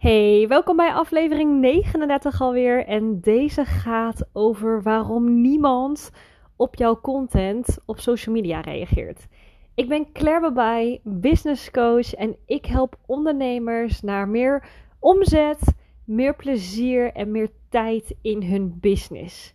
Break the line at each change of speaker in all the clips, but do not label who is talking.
Hey, welkom bij aflevering 39 alweer. En deze gaat over waarom niemand op jouw content op social media reageert. Ik ben Claire Babay, business coach en ik help ondernemers naar meer omzet, meer plezier en meer tijd in hun business.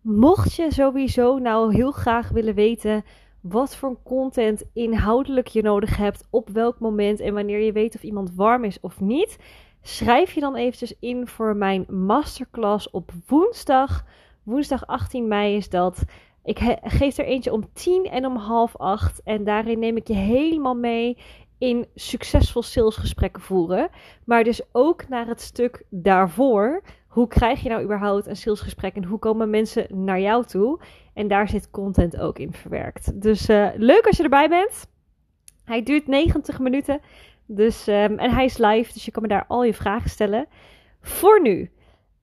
Mocht je sowieso nou heel graag willen weten wat voor content inhoudelijk je nodig hebt, op welk moment en wanneer je weet of iemand warm is of niet, schrijf je dan eventjes in voor mijn masterclass op woensdag. Woensdag 18 mei is dat. Ik geef er eentje om 10 en om half 8. En daarin neem ik je helemaal mee in succesvol salesgesprekken voeren. Maar dus ook naar het stuk daarvoor. Hoe krijg je nou überhaupt een salesgesprek en hoe komen mensen naar jou toe? En daar zit content ook in verwerkt. Dus uh, leuk als je erbij bent. Hij duurt 90 minuten. Dus, um, en hij is live, dus je kan me daar al je vragen stellen. Voor nu,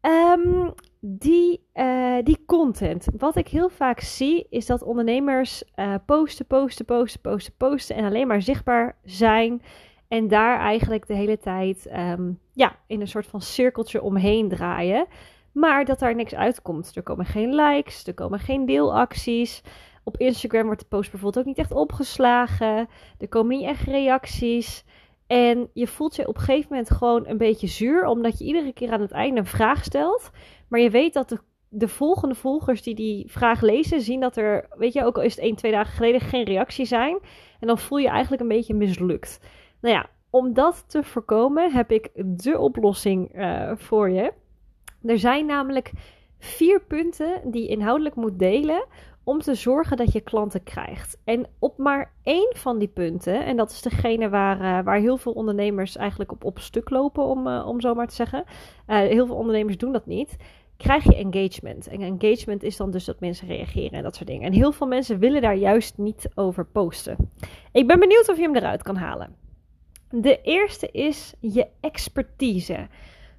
um, die, uh, die content. Wat ik heel vaak zie, is dat ondernemers uh, posten, posten, posten, posten, posten. En alleen maar zichtbaar zijn. En daar eigenlijk de hele tijd um, ja, in een soort van cirkeltje omheen draaien. Maar dat daar niks uitkomt. Er komen geen likes, er komen geen deelacties. Op Instagram wordt de post bijvoorbeeld ook niet echt opgeslagen. Er komen niet echt reacties. En je voelt je op een gegeven moment gewoon een beetje zuur, omdat je iedere keer aan het einde een vraag stelt. Maar je weet dat de, de volgende volgers die die vraag lezen, zien dat er, weet je, ook al is het één, twee dagen geleden, geen reactie zijn. En dan voel je eigenlijk een beetje mislukt. Nou ja, om dat te voorkomen heb ik de oplossing uh, voor je. Er zijn namelijk vier punten die je inhoudelijk moet delen om te zorgen dat je klanten krijgt. En op maar één van die punten, en dat is degene waar, uh, waar heel veel ondernemers eigenlijk op, op stuk lopen, om, uh, om zo maar te zeggen. Uh, heel veel ondernemers doen dat niet. Krijg je engagement. En engagement is dan dus dat mensen reageren en dat soort dingen. En heel veel mensen willen daar juist niet over posten. Ik ben benieuwd of je hem eruit kan halen. De eerste is je expertise.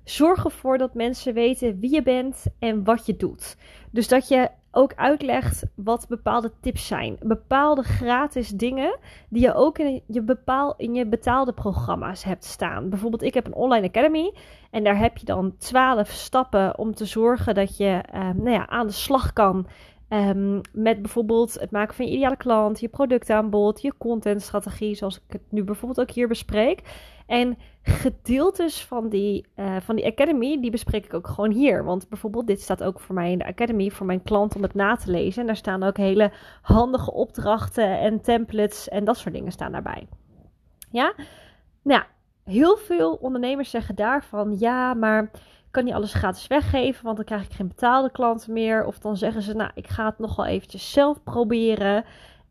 Zorg ervoor dat mensen weten wie je bent en wat je doet. Dus dat je ook uitlegt wat bepaalde tips zijn. Bepaalde gratis dingen die je ook in je, bepaal, in je betaalde programma's hebt staan. Bijvoorbeeld, ik heb een online academy. En daar heb je dan 12 stappen om te zorgen dat je uh, nou ja, aan de slag kan. Um, met bijvoorbeeld het maken van je ideale klant, je productaanbod, je contentstrategie, zoals ik het nu bijvoorbeeld ook hier bespreek. En gedeeltes van die, uh, van die academy, die bespreek ik ook gewoon hier. Want bijvoorbeeld dit staat ook voor mij in de academy, voor mijn klant om het na te lezen. En daar staan ook hele handige opdrachten en templates en dat soort dingen staan daarbij. Ja, nou, heel veel ondernemers zeggen daarvan, ja, maar ik kan niet alles gratis weggeven, want dan krijg ik geen betaalde klanten meer. Of dan zeggen ze, nou, ik ga het nog wel eventjes zelf proberen.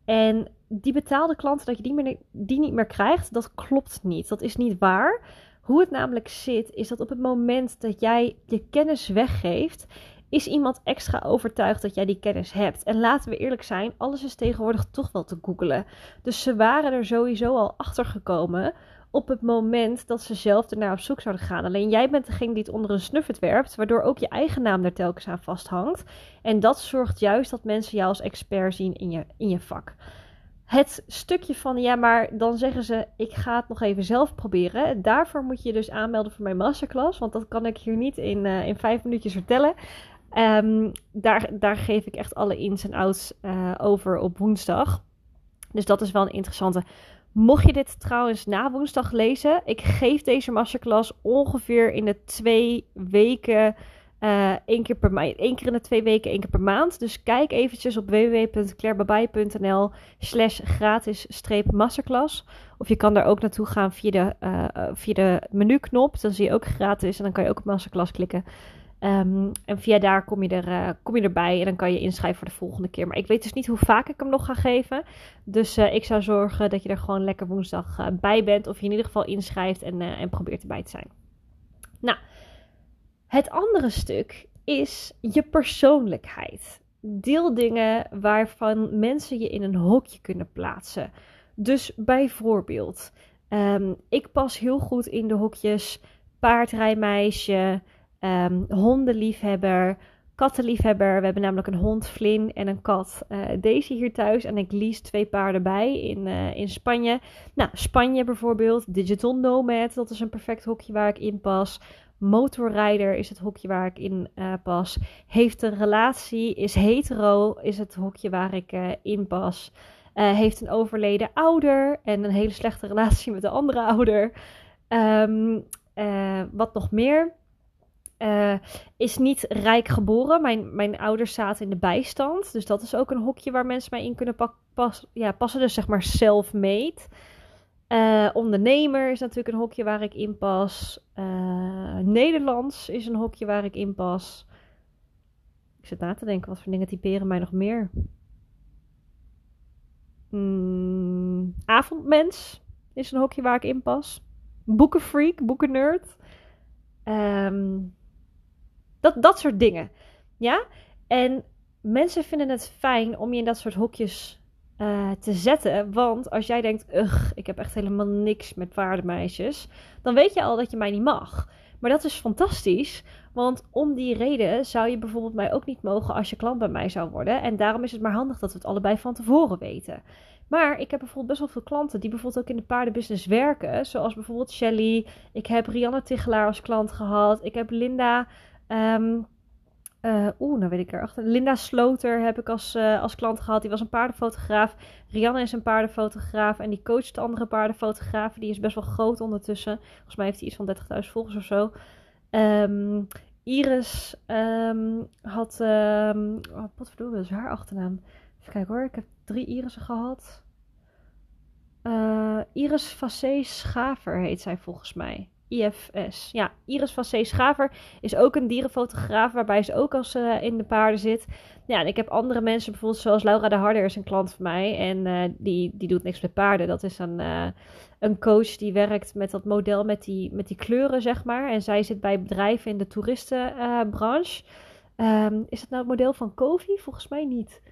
En die betaalde klanten, dat je die, meer, die niet meer krijgt, dat klopt niet. Dat is niet waar. Hoe het namelijk zit, is dat op het moment dat jij je kennis weggeeft, is iemand extra overtuigd dat jij die kennis hebt. En laten we eerlijk zijn, alles is tegenwoordig toch wel te googelen. Dus ze waren er sowieso al achter gekomen op het moment dat ze zelf ernaar op zoek zouden gaan. Alleen jij bent degene die het onder een snuffet werpt, waardoor ook je eigen naam er telkens aan vasthangt. En dat zorgt juist dat mensen jou als expert zien in je, in je vak. Het stukje van ja, maar dan zeggen ze: ik ga het nog even zelf proberen. Daarvoor moet je dus aanmelden voor mijn masterclass, want dat kan ik hier niet in, uh, in vijf minuutjes vertellen. Um, daar, daar geef ik echt alle ins en outs uh, over op woensdag. Dus dat is wel een interessante. Mocht je dit trouwens na woensdag lezen, ik geef deze masterclass ongeveer in de twee weken. Uh, één, keer per één keer in de twee weken, één keer per maand. Dus kijk eventjes op www.clairebabai.nl slash gratis masterclass. Of je kan daar ook naartoe gaan via de, uh, via de menuknop. Dan zie je ook gratis en dan kan je ook op masterclass klikken. Um, en via daar kom je, er, kom je erbij en dan kan je inschrijven voor de volgende keer. Maar ik weet dus niet hoe vaak ik hem nog ga geven. Dus ik zou zorgen dat je er gewoon lekker woensdag bij bent. Of je in ieder geval inschrijft en, en probeert erbij te zijn. Nou, het andere stuk is je persoonlijkheid. Deel dingen waarvan mensen je in een hokje kunnen plaatsen. Dus bijvoorbeeld, um, ik pas heel goed in de hokjes paardrijmeisje um, hondenliefhebber, kattenliefhebber. We hebben namelijk een hond, Flynn, en een kat, uh, Daisy hier thuis. En ik lease twee paarden bij in, uh, in Spanje. Nou, Spanje bijvoorbeeld. Digital Nomad, dat is een perfect hokje waar ik in pas. Motorrijder is het hokje waar ik in uh, pas. Heeft een relatie, is hetero, is het hokje waar ik in pas. heeft een overleden ouder en een hele slechte relatie met de andere ouder. Um, wat nog meer? Is niet rijk geboren. Mijn, mijn ouders zaten in de bijstand. Dus dat is ook een hokje waar mensen mij in kunnen pas, ja, passen. Dus zeg maar self-made. Uh, ondernemer is natuurlijk een hokje waar ik in pas. Uh, Nederlands is een hokje waar ik in pas. Ik zit na te denken, wat voor dingen typeren mij nog meer? Mm, avondmens is een hokje waar ik in pas. Boekenfreak, boekennerd. Um, dat, dat soort dingen. Ja? En mensen vinden het fijn om je in dat soort hokjes uh, te zetten. Want als jij denkt, ugh, ik heb echt helemaal niks met paardenmeisjes. Dan weet je al dat je mij niet mag. Maar dat is fantastisch. Want om die reden zou je bijvoorbeeld mij ook niet mogen als je klant bij mij zou worden. En daarom is het maar handig dat we het allebei van tevoren weten. Maar ik heb bijvoorbeeld best wel veel klanten die bijvoorbeeld ook in de paardenbusiness werken. Zoals bijvoorbeeld Shelly. Ik heb Rianne Tichelaar als klant gehad. Ik heb Linda Um, uh, Oeh, nou weet ik erachter. Linda Sloter heb ik als, uh, als klant gehad. Die was een paardenfotograaf. Rianne is een paardenfotograaf. En die coacht andere paardenfotografen. Die is best wel groot ondertussen. Volgens mij heeft hij iets van 30.000 volgers of zo. Um, Iris um, had. Um, oh, wat verdomme, dat is haar achternaam. Even kijken hoor. Ik heb drie Irissen gehad. Uh, Iris Facé Schaver heet zij volgens mij. IFS. Ja, Iris van C. Schaver is ook een dierenfotograaf, waarbij ze ook als uh, in de paarden zit. Ja, en ik heb andere mensen, bijvoorbeeld zoals Laura de Harder is een klant van mij. En uh, die, die doet niks met paarden. Dat is een, uh, een coach die werkt met dat model met die, met die kleuren, zeg maar. En zij zit bij bedrijven in de toeristenbranche. Um, is het nou het model van Kofi? Volgens mij niet.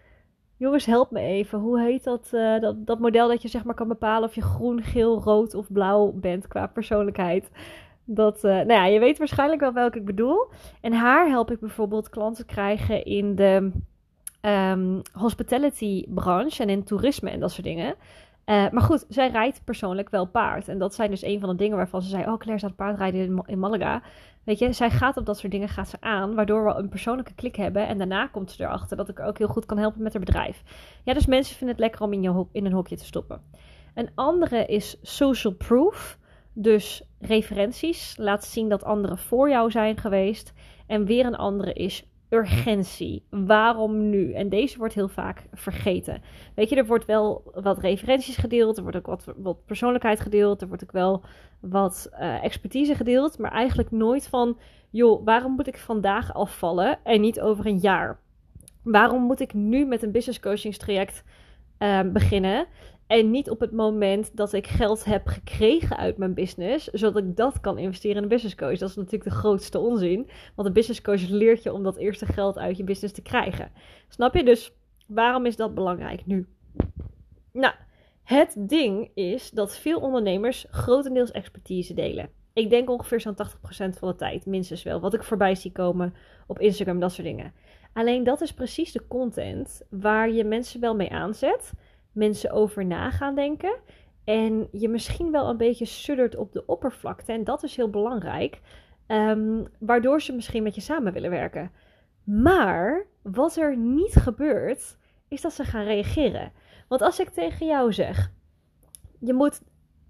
Jongens, help me even. Hoe heet dat, uh, dat, dat model dat je zeg maar kan bepalen of je groen, geel, rood of blauw bent qua persoonlijkheid? Dat, uh, nou ja, je weet waarschijnlijk wel welke ik bedoel. En haar help ik bijvoorbeeld klanten krijgen in de um, hospitality branche en in toerisme en dat soort dingen. Uh, maar goed, zij rijdt persoonlijk wel paard. En dat zijn dus een van de dingen waarvan ze zei: Oh, Claire staat paardrijden in Malaga. Weet je, zij gaat op dat soort dingen gaat ze aan, waardoor we een persoonlijke klik hebben. En daarna komt ze erachter dat ik ook heel goed kan helpen met haar bedrijf. Ja, dus mensen vinden het lekker om in, je in een hokje te stoppen. Een andere is social proof. Dus referenties. Laat zien dat anderen voor jou zijn geweest. En weer een andere is urgentie. Waarom nu? En deze wordt heel vaak vergeten. Weet je, er wordt wel wat referenties gedeeld, er wordt ook wat, wat persoonlijkheid gedeeld, er wordt ook wel wat uh, expertise gedeeld, maar eigenlijk nooit van, joh, waarom moet ik vandaag afvallen en niet over een jaar? Waarom moet ik nu met een business coachingstraject uh, beginnen en niet op het moment dat ik geld heb gekregen uit mijn business, zodat ik dat kan investeren in een business coach. Dat is natuurlijk de grootste onzin. Want een business coach leert je om dat eerste geld uit je business te krijgen. Snap je? Dus waarom is dat belangrijk nu? Nou, het ding is dat veel ondernemers grotendeels expertise delen. Ik denk ongeveer zo'n 80% van de tijd, minstens wel. Wat ik voorbij zie komen op Instagram, dat soort dingen. Alleen dat is precies de content waar je mensen wel mee aanzet mensen over na gaan denken. En je misschien wel een beetje suddert op de oppervlakte. En dat is heel belangrijk. Um, waardoor ze misschien met je samen willen werken. Maar wat er niet gebeurt, is dat ze gaan reageren. Want als ik tegen jou zeg: je moet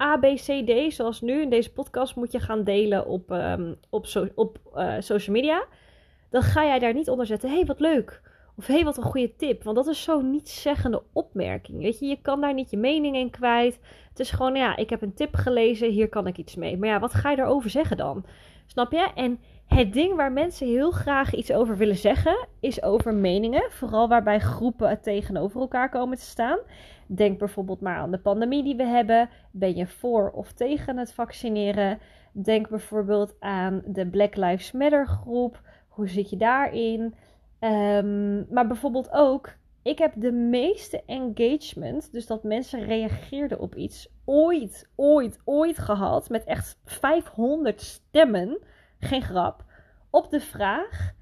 A, B, C, D, zoals nu in deze podcast, moet je gaan delen op, um, op, op uh, social media. Dan ga jij daar niet onder zetten: hey, wat leuk. Of hé, wat een goede tip. Want dat is zo'n nietszeggende opmerking. Weet je, je kan daar niet je mening in kwijt. Het is gewoon, ja, ik heb een tip gelezen, hier kan ik iets mee. Maar ja, wat ga je daarover zeggen dan? Snap je? En het ding waar mensen heel graag iets over willen zeggen, is over meningen. Vooral waarbij groepen tegenover elkaar komen te staan. Denk bijvoorbeeld maar aan de pandemie die we hebben. Ben je voor of tegen het vaccineren? Denk bijvoorbeeld aan de Black Lives Matter groep. Hoe zit je daarin? Um, maar bijvoorbeeld ook, ik heb de meeste engagement, dus dat mensen reageerden op iets, ooit, ooit, ooit gehad. Met echt 500 stemmen, geen grap, op de vraag: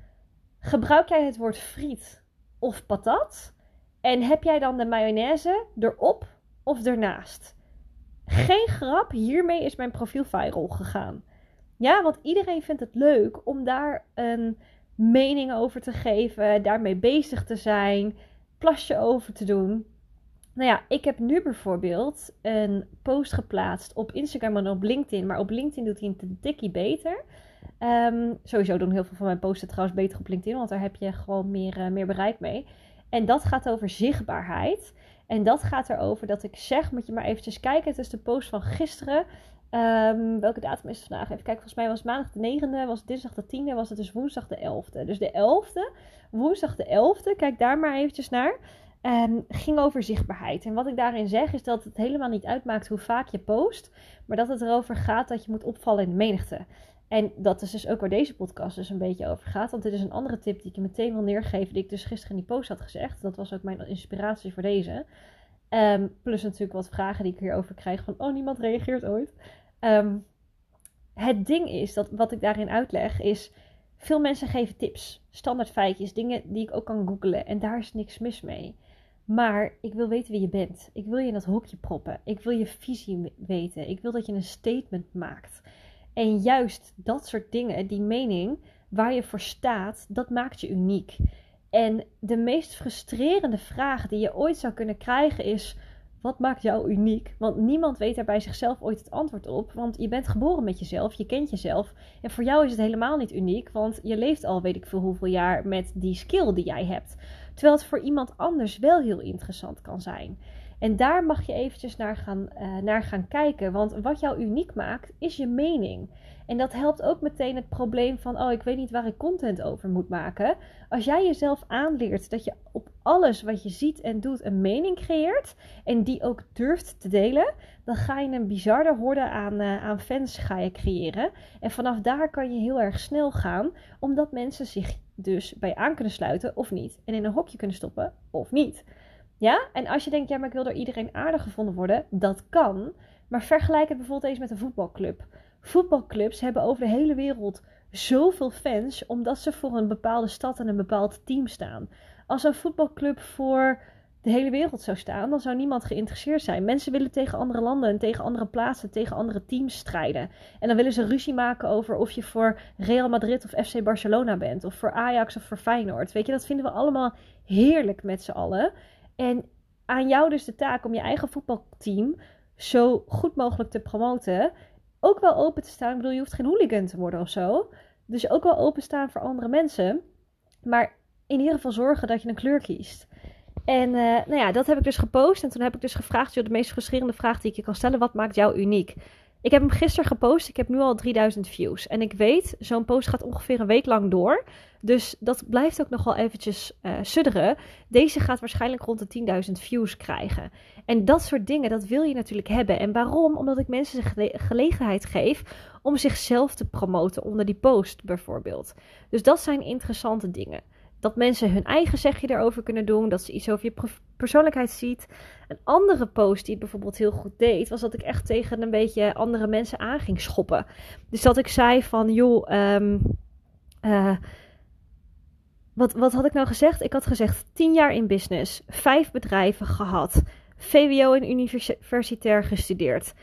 Gebruik jij het woord friet of patat? En heb jij dan de mayonaise erop of ernaast? Geen grap, hiermee is mijn profiel viral gegaan. Ja, want iedereen vindt het leuk om daar een mening over te geven, daarmee bezig te zijn, plasje over te doen. Nou ja, ik heb nu bijvoorbeeld een post geplaatst op Instagram en op LinkedIn. Maar op LinkedIn doet hij een tikkie beter. Um, sowieso doen heel veel van mijn posten trouwens beter op LinkedIn, want daar heb je gewoon meer, uh, meer bereik mee. En dat gaat over zichtbaarheid. En dat gaat erover dat ik zeg, moet je maar eventjes kijken. Het is de post van gisteren. Um, welke datum is het vandaag? Even kijken, volgens mij was maandag de 9e, was het dinsdag de 10e, was het dus woensdag de 11e. Dus de 11e, woensdag de 11e, kijk daar maar eventjes naar. Um, ging over zichtbaarheid. En wat ik daarin zeg is dat het helemaal niet uitmaakt hoe vaak je post, maar dat het erover gaat dat je moet opvallen in de menigte. En dat is dus ook waar deze podcast dus een beetje over gaat. Want dit is een andere tip die ik je meteen wil neergeven, die ik dus gisteren in die post had gezegd. Dat was ook mijn inspiratie voor deze. Um, plus natuurlijk wat vragen die ik hierover krijg van, oh, niemand reageert ooit. Um, het ding is, dat wat ik daarin uitleg, is veel mensen geven tips, standaard feitjes, dingen die ik ook kan googlen. En daar is niks mis mee. Maar ik wil weten wie je bent. Ik wil je in dat hokje proppen. Ik wil je visie weten. Ik wil dat je een statement maakt. En juist dat soort dingen, die mening waar je voor staat, dat maakt je uniek. En de meest frustrerende vraag die je ooit zou kunnen krijgen is: wat maakt jou uniek? Want niemand weet daar bij zichzelf ooit het antwoord op. Want je bent geboren met jezelf, je kent jezelf. En voor jou is het helemaal niet uniek, want je leeft al weet ik veel hoeveel jaar met die skill die jij hebt. Terwijl het voor iemand anders wel heel interessant kan zijn. En daar mag je eventjes naar gaan, uh, naar gaan kijken. Want wat jou uniek maakt, is je mening. En dat helpt ook meteen het probleem van: oh, ik weet niet waar ik content over moet maken. Als jij jezelf aanleert dat je op alles wat je ziet en doet een mening creëert. en die ook durft te delen. dan ga je een bizarre horde aan, uh, aan fans ga je creëren. En vanaf daar kan je heel erg snel gaan, omdat mensen zich dus bij aan kunnen sluiten of niet. En in een hokje kunnen stoppen of niet. Ja? En als je denkt, ja, maar ik wil door iedereen aardig gevonden worden, dat kan. Maar vergelijk het bijvoorbeeld eens met een voetbalclub. Voetbalclubs hebben over de hele wereld zoveel fans, omdat ze voor een bepaalde stad en een bepaald team staan. Als een voetbalclub voor de hele wereld zou staan, dan zou niemand geïnteresseerd zijn. Mensen willen tegen andere landen en tegen andere plaatsen, tegen andere teams strijden. En dan willen ze ruzie maken over of je voor Real Madrid of FC Barcelona bent, of voor Ajax of voor Feyenoord. Weet je, dat vinden we allemaal heerlijk met z'n allen. En aan jou dus de taak om je eigen voetbalteam zo goed mogelijk te promoten. Ook wel open te staan. Ik bedoel, je hoeft geen hooligan te worden of zo. Dus ook wel openstaan voor andere mensen. Maar in ieder geval zorgen dat je een kleur kiest. En uh, nou ja, dat heb ik dus gepost. En toen heb ik dus gevraagd, joh, de meest frustrerende vraag die ik je kan stellen. Wat maakt jou uniek? Ik heb hem gisteren gepost. Ik heb nu al 3000 views. En ik weet, zo'n post gaat ongeveer een week lang door. Dus dat blijft ook nog wel eventjes uh, sudderen. Deze gaat waarschijnlijk rond de 10.000 views krijgen. En dat soort dingen, dat wil je natuurlijk hebben. En waarom? Omdat ik mensen de gelegenheid geef om zichzelf te promoten onder die post bijvoorbeeld. Dus dat zijn interessante dingen. Dat mensen hun eigen zegje erover kunnen doen. Dat ze iets over je persoonlijkheid ziet. Een andere post die het bijvoorbeeld heel goed deed, was dat ik echt tegen een beetje andere mensen aan ging schoppen. Dus dat ik zei van, joh, um, uh, wat, wat had ik nou gezegd? Ik had gezegd 10 jaar in business, vijf bedrijven gehad, VWO en universitair gestudeerd.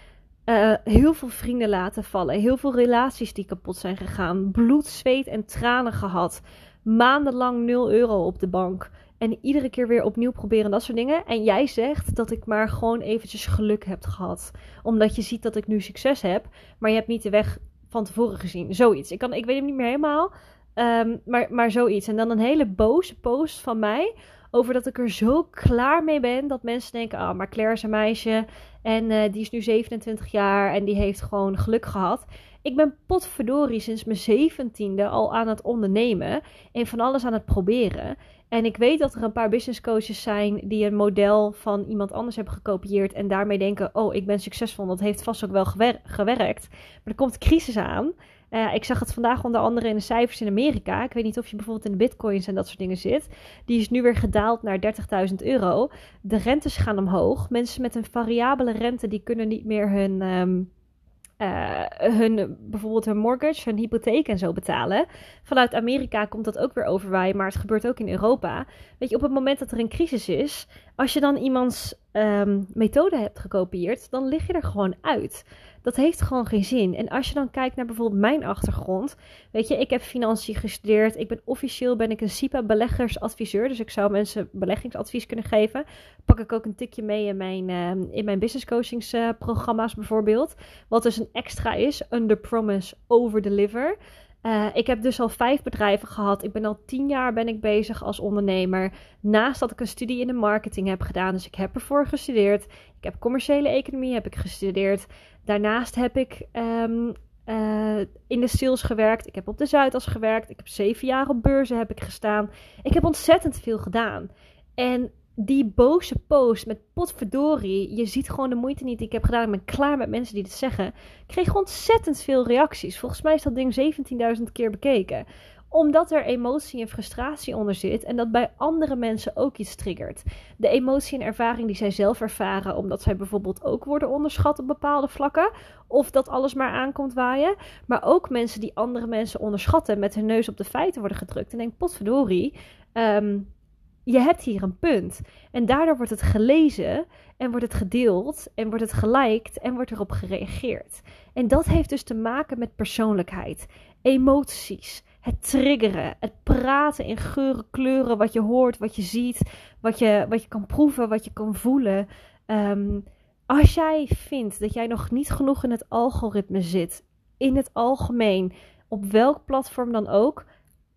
Uh, heel veel vrienden laten vallen, heel veel relaties die kapot zijn gegaan, bloed, zweet en tranen gehad, maandenlang 0 euro op de bank. En iedere keer weer opnieuw proberen dat soort dingen. En jij zegt dat ik maar gewoon eventjes geluk heb gehad. Omdat je ziet dat ik nu succes heb. Maar je hebt niet de weg van tevoren gezien. Zoiets. Ik, kan, ik weet hem niet meer helemaal. Um, maar, maar zoiets. En dan een hele boze post van mij. Over dat ik er zo klaar mee ben. Dat mensen denken: ah, oh, maar Claire is een meisje. En uh, die is nu 27 jaar. En die heeft gewoon geluk gehad. Ik ben potverdorie sinds mijn zeventiende al aan het ondernemen. En van alles aan het proberen. En ik weet dat er een paar business coaches zijn die een model van iemand anders hebben gekopieerd. En daarmee denken: oh, ik ben succesvol. Dat heeft vast ook wel gewer gewerkt. Maar er komt crisis aan. Uh, ik zag het vandaag onder andere in de cijfers in Amerika. Ik weet niet of je bijvoorbeeld in de bitcoins en dat soort dingen zit. Die is nu weer gedaald naar 30.000 euro. De rentes gaan omhoog. Mensen met een variabele rente die kunnen niet meer hun, um, uh, hun, bijvoorbeeld hun mortgage, hun hypotheek en zo betalen. Vanuit Amerika komt dat ook weer overwaaien, maar het gebeurt ook in Europa. Weet je, op het moment dat er een crisis is, als je dan iemands um, methode hebt gekopieerd, dan lig je er gewoon uit. Dat heeft gewoon geen zin. En als je dan kijkt naar bijvoorbeeld mijn achtergrond. Weet je, ik heb financiën gestudeerd. Ik ben officieel ben ik een SIPA beleggersadviseur. Dus ik zou mensen beleggingsadvies kunnen geven. Pak ik ook een tikje mee in mijn, uh, in mijn business coachingsprogramma's uh, bijvoorbeeld. Wat dus een extra is. Under promise, over deliver. Uh, ik heb dus al vijf bedrijven gehad. Ik ben al tien jaar ben ik bezig als ondernemer. Naast dat ik een studie in de marketing heb gedaan. Dus ik heb ervoor gestudeerd. Ik heb commerciële economie heb ik gestudeerd. Daarnaast heb ik um, uh, in de sales gewerkt. Ik heb op de Zuidas gewerkt. Ik heb zeven jaar op beurzen heb ik gestaan. Ik heb ontzettend veel gedaan. En die boze post met potverdorie, je ziet gewoon de moeite niet die ik heb gedaan. Ik ben klaar met mensen die dit zeggen. Kreeg ontzettend veel reacties. Volgens mij is dat ding 17.000 keer bekeken. Omdat er emotie en frustratie onder zit en dat bij andere mensen ook iets triggert. De emotie en ervaring die zij zelf ervaren, omdat zij bijvoorbeeld ook worden onderschat op bepaalde vlakken. Of dat alles maar aankomt waaien. Maar ook mensen die andere mensen onderschatten met hun neus op de feiten worden gedrukt. En denk, potverdorie. Um, je hebt hier een punt. En daardoor wordt het gelezen en wordt het gedeeld en wordt het geliked en wordt erop gereageerd. En dat heeft dus te maken met persoonlijkheid, emoties, het triggeren, het praten in geuren, kleuren, wat je hoort, wat je ziet, wat je, wat je kan proeven, wat je kan voelen. Um, als jij vindt dat jij nog niet genoeg in het algoritme zit, in het algemeen, op welk platform dan ook,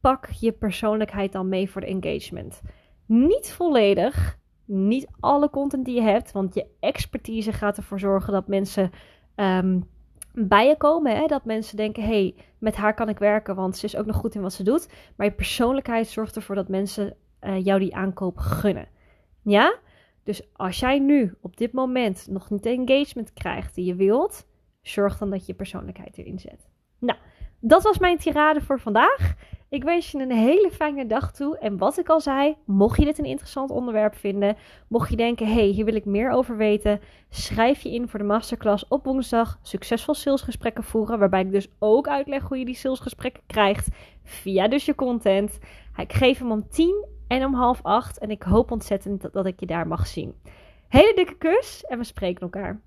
pak je persoonlijkheid dan mee voor de engagement. Niet volledig, niet alle content die je hebt, want je expertise gaat ervoor zorgen dat mensen um, bij je komen. Hè? Dat mensen denken: hey, met haar kan ik werken, want ze is ook nog goed in wat ze doet. Maar je persoonlijkheid zorgt ervoor dat mensen uh, jou die aankoop gunnen. Ja? Dus als jij nu op dit moment nog niet de engagement krijgt die je wilt, zorg dan dat je persoonlijkheid erin zet. Nou, dat was mijn tirade voor vandaag. Ik wens je een hele fijne dag toe. En wat ik al zei, mocht je dit een interessant onderwerp vinden, mocht je denken: hey, hier wil ik meer over weten, schrijf je in voor de masterclass op woensdag. Succesvol salesgesprekken voeren, waarbij ik dus ook uitleg hoe je die salesgesprekken krijgt via dus je content. Ik geef hem om 10 en om half 8 en ik hoop ontzettend dat, dat ik je daar mag zien. Hele dikke kus en we spreken elkaar.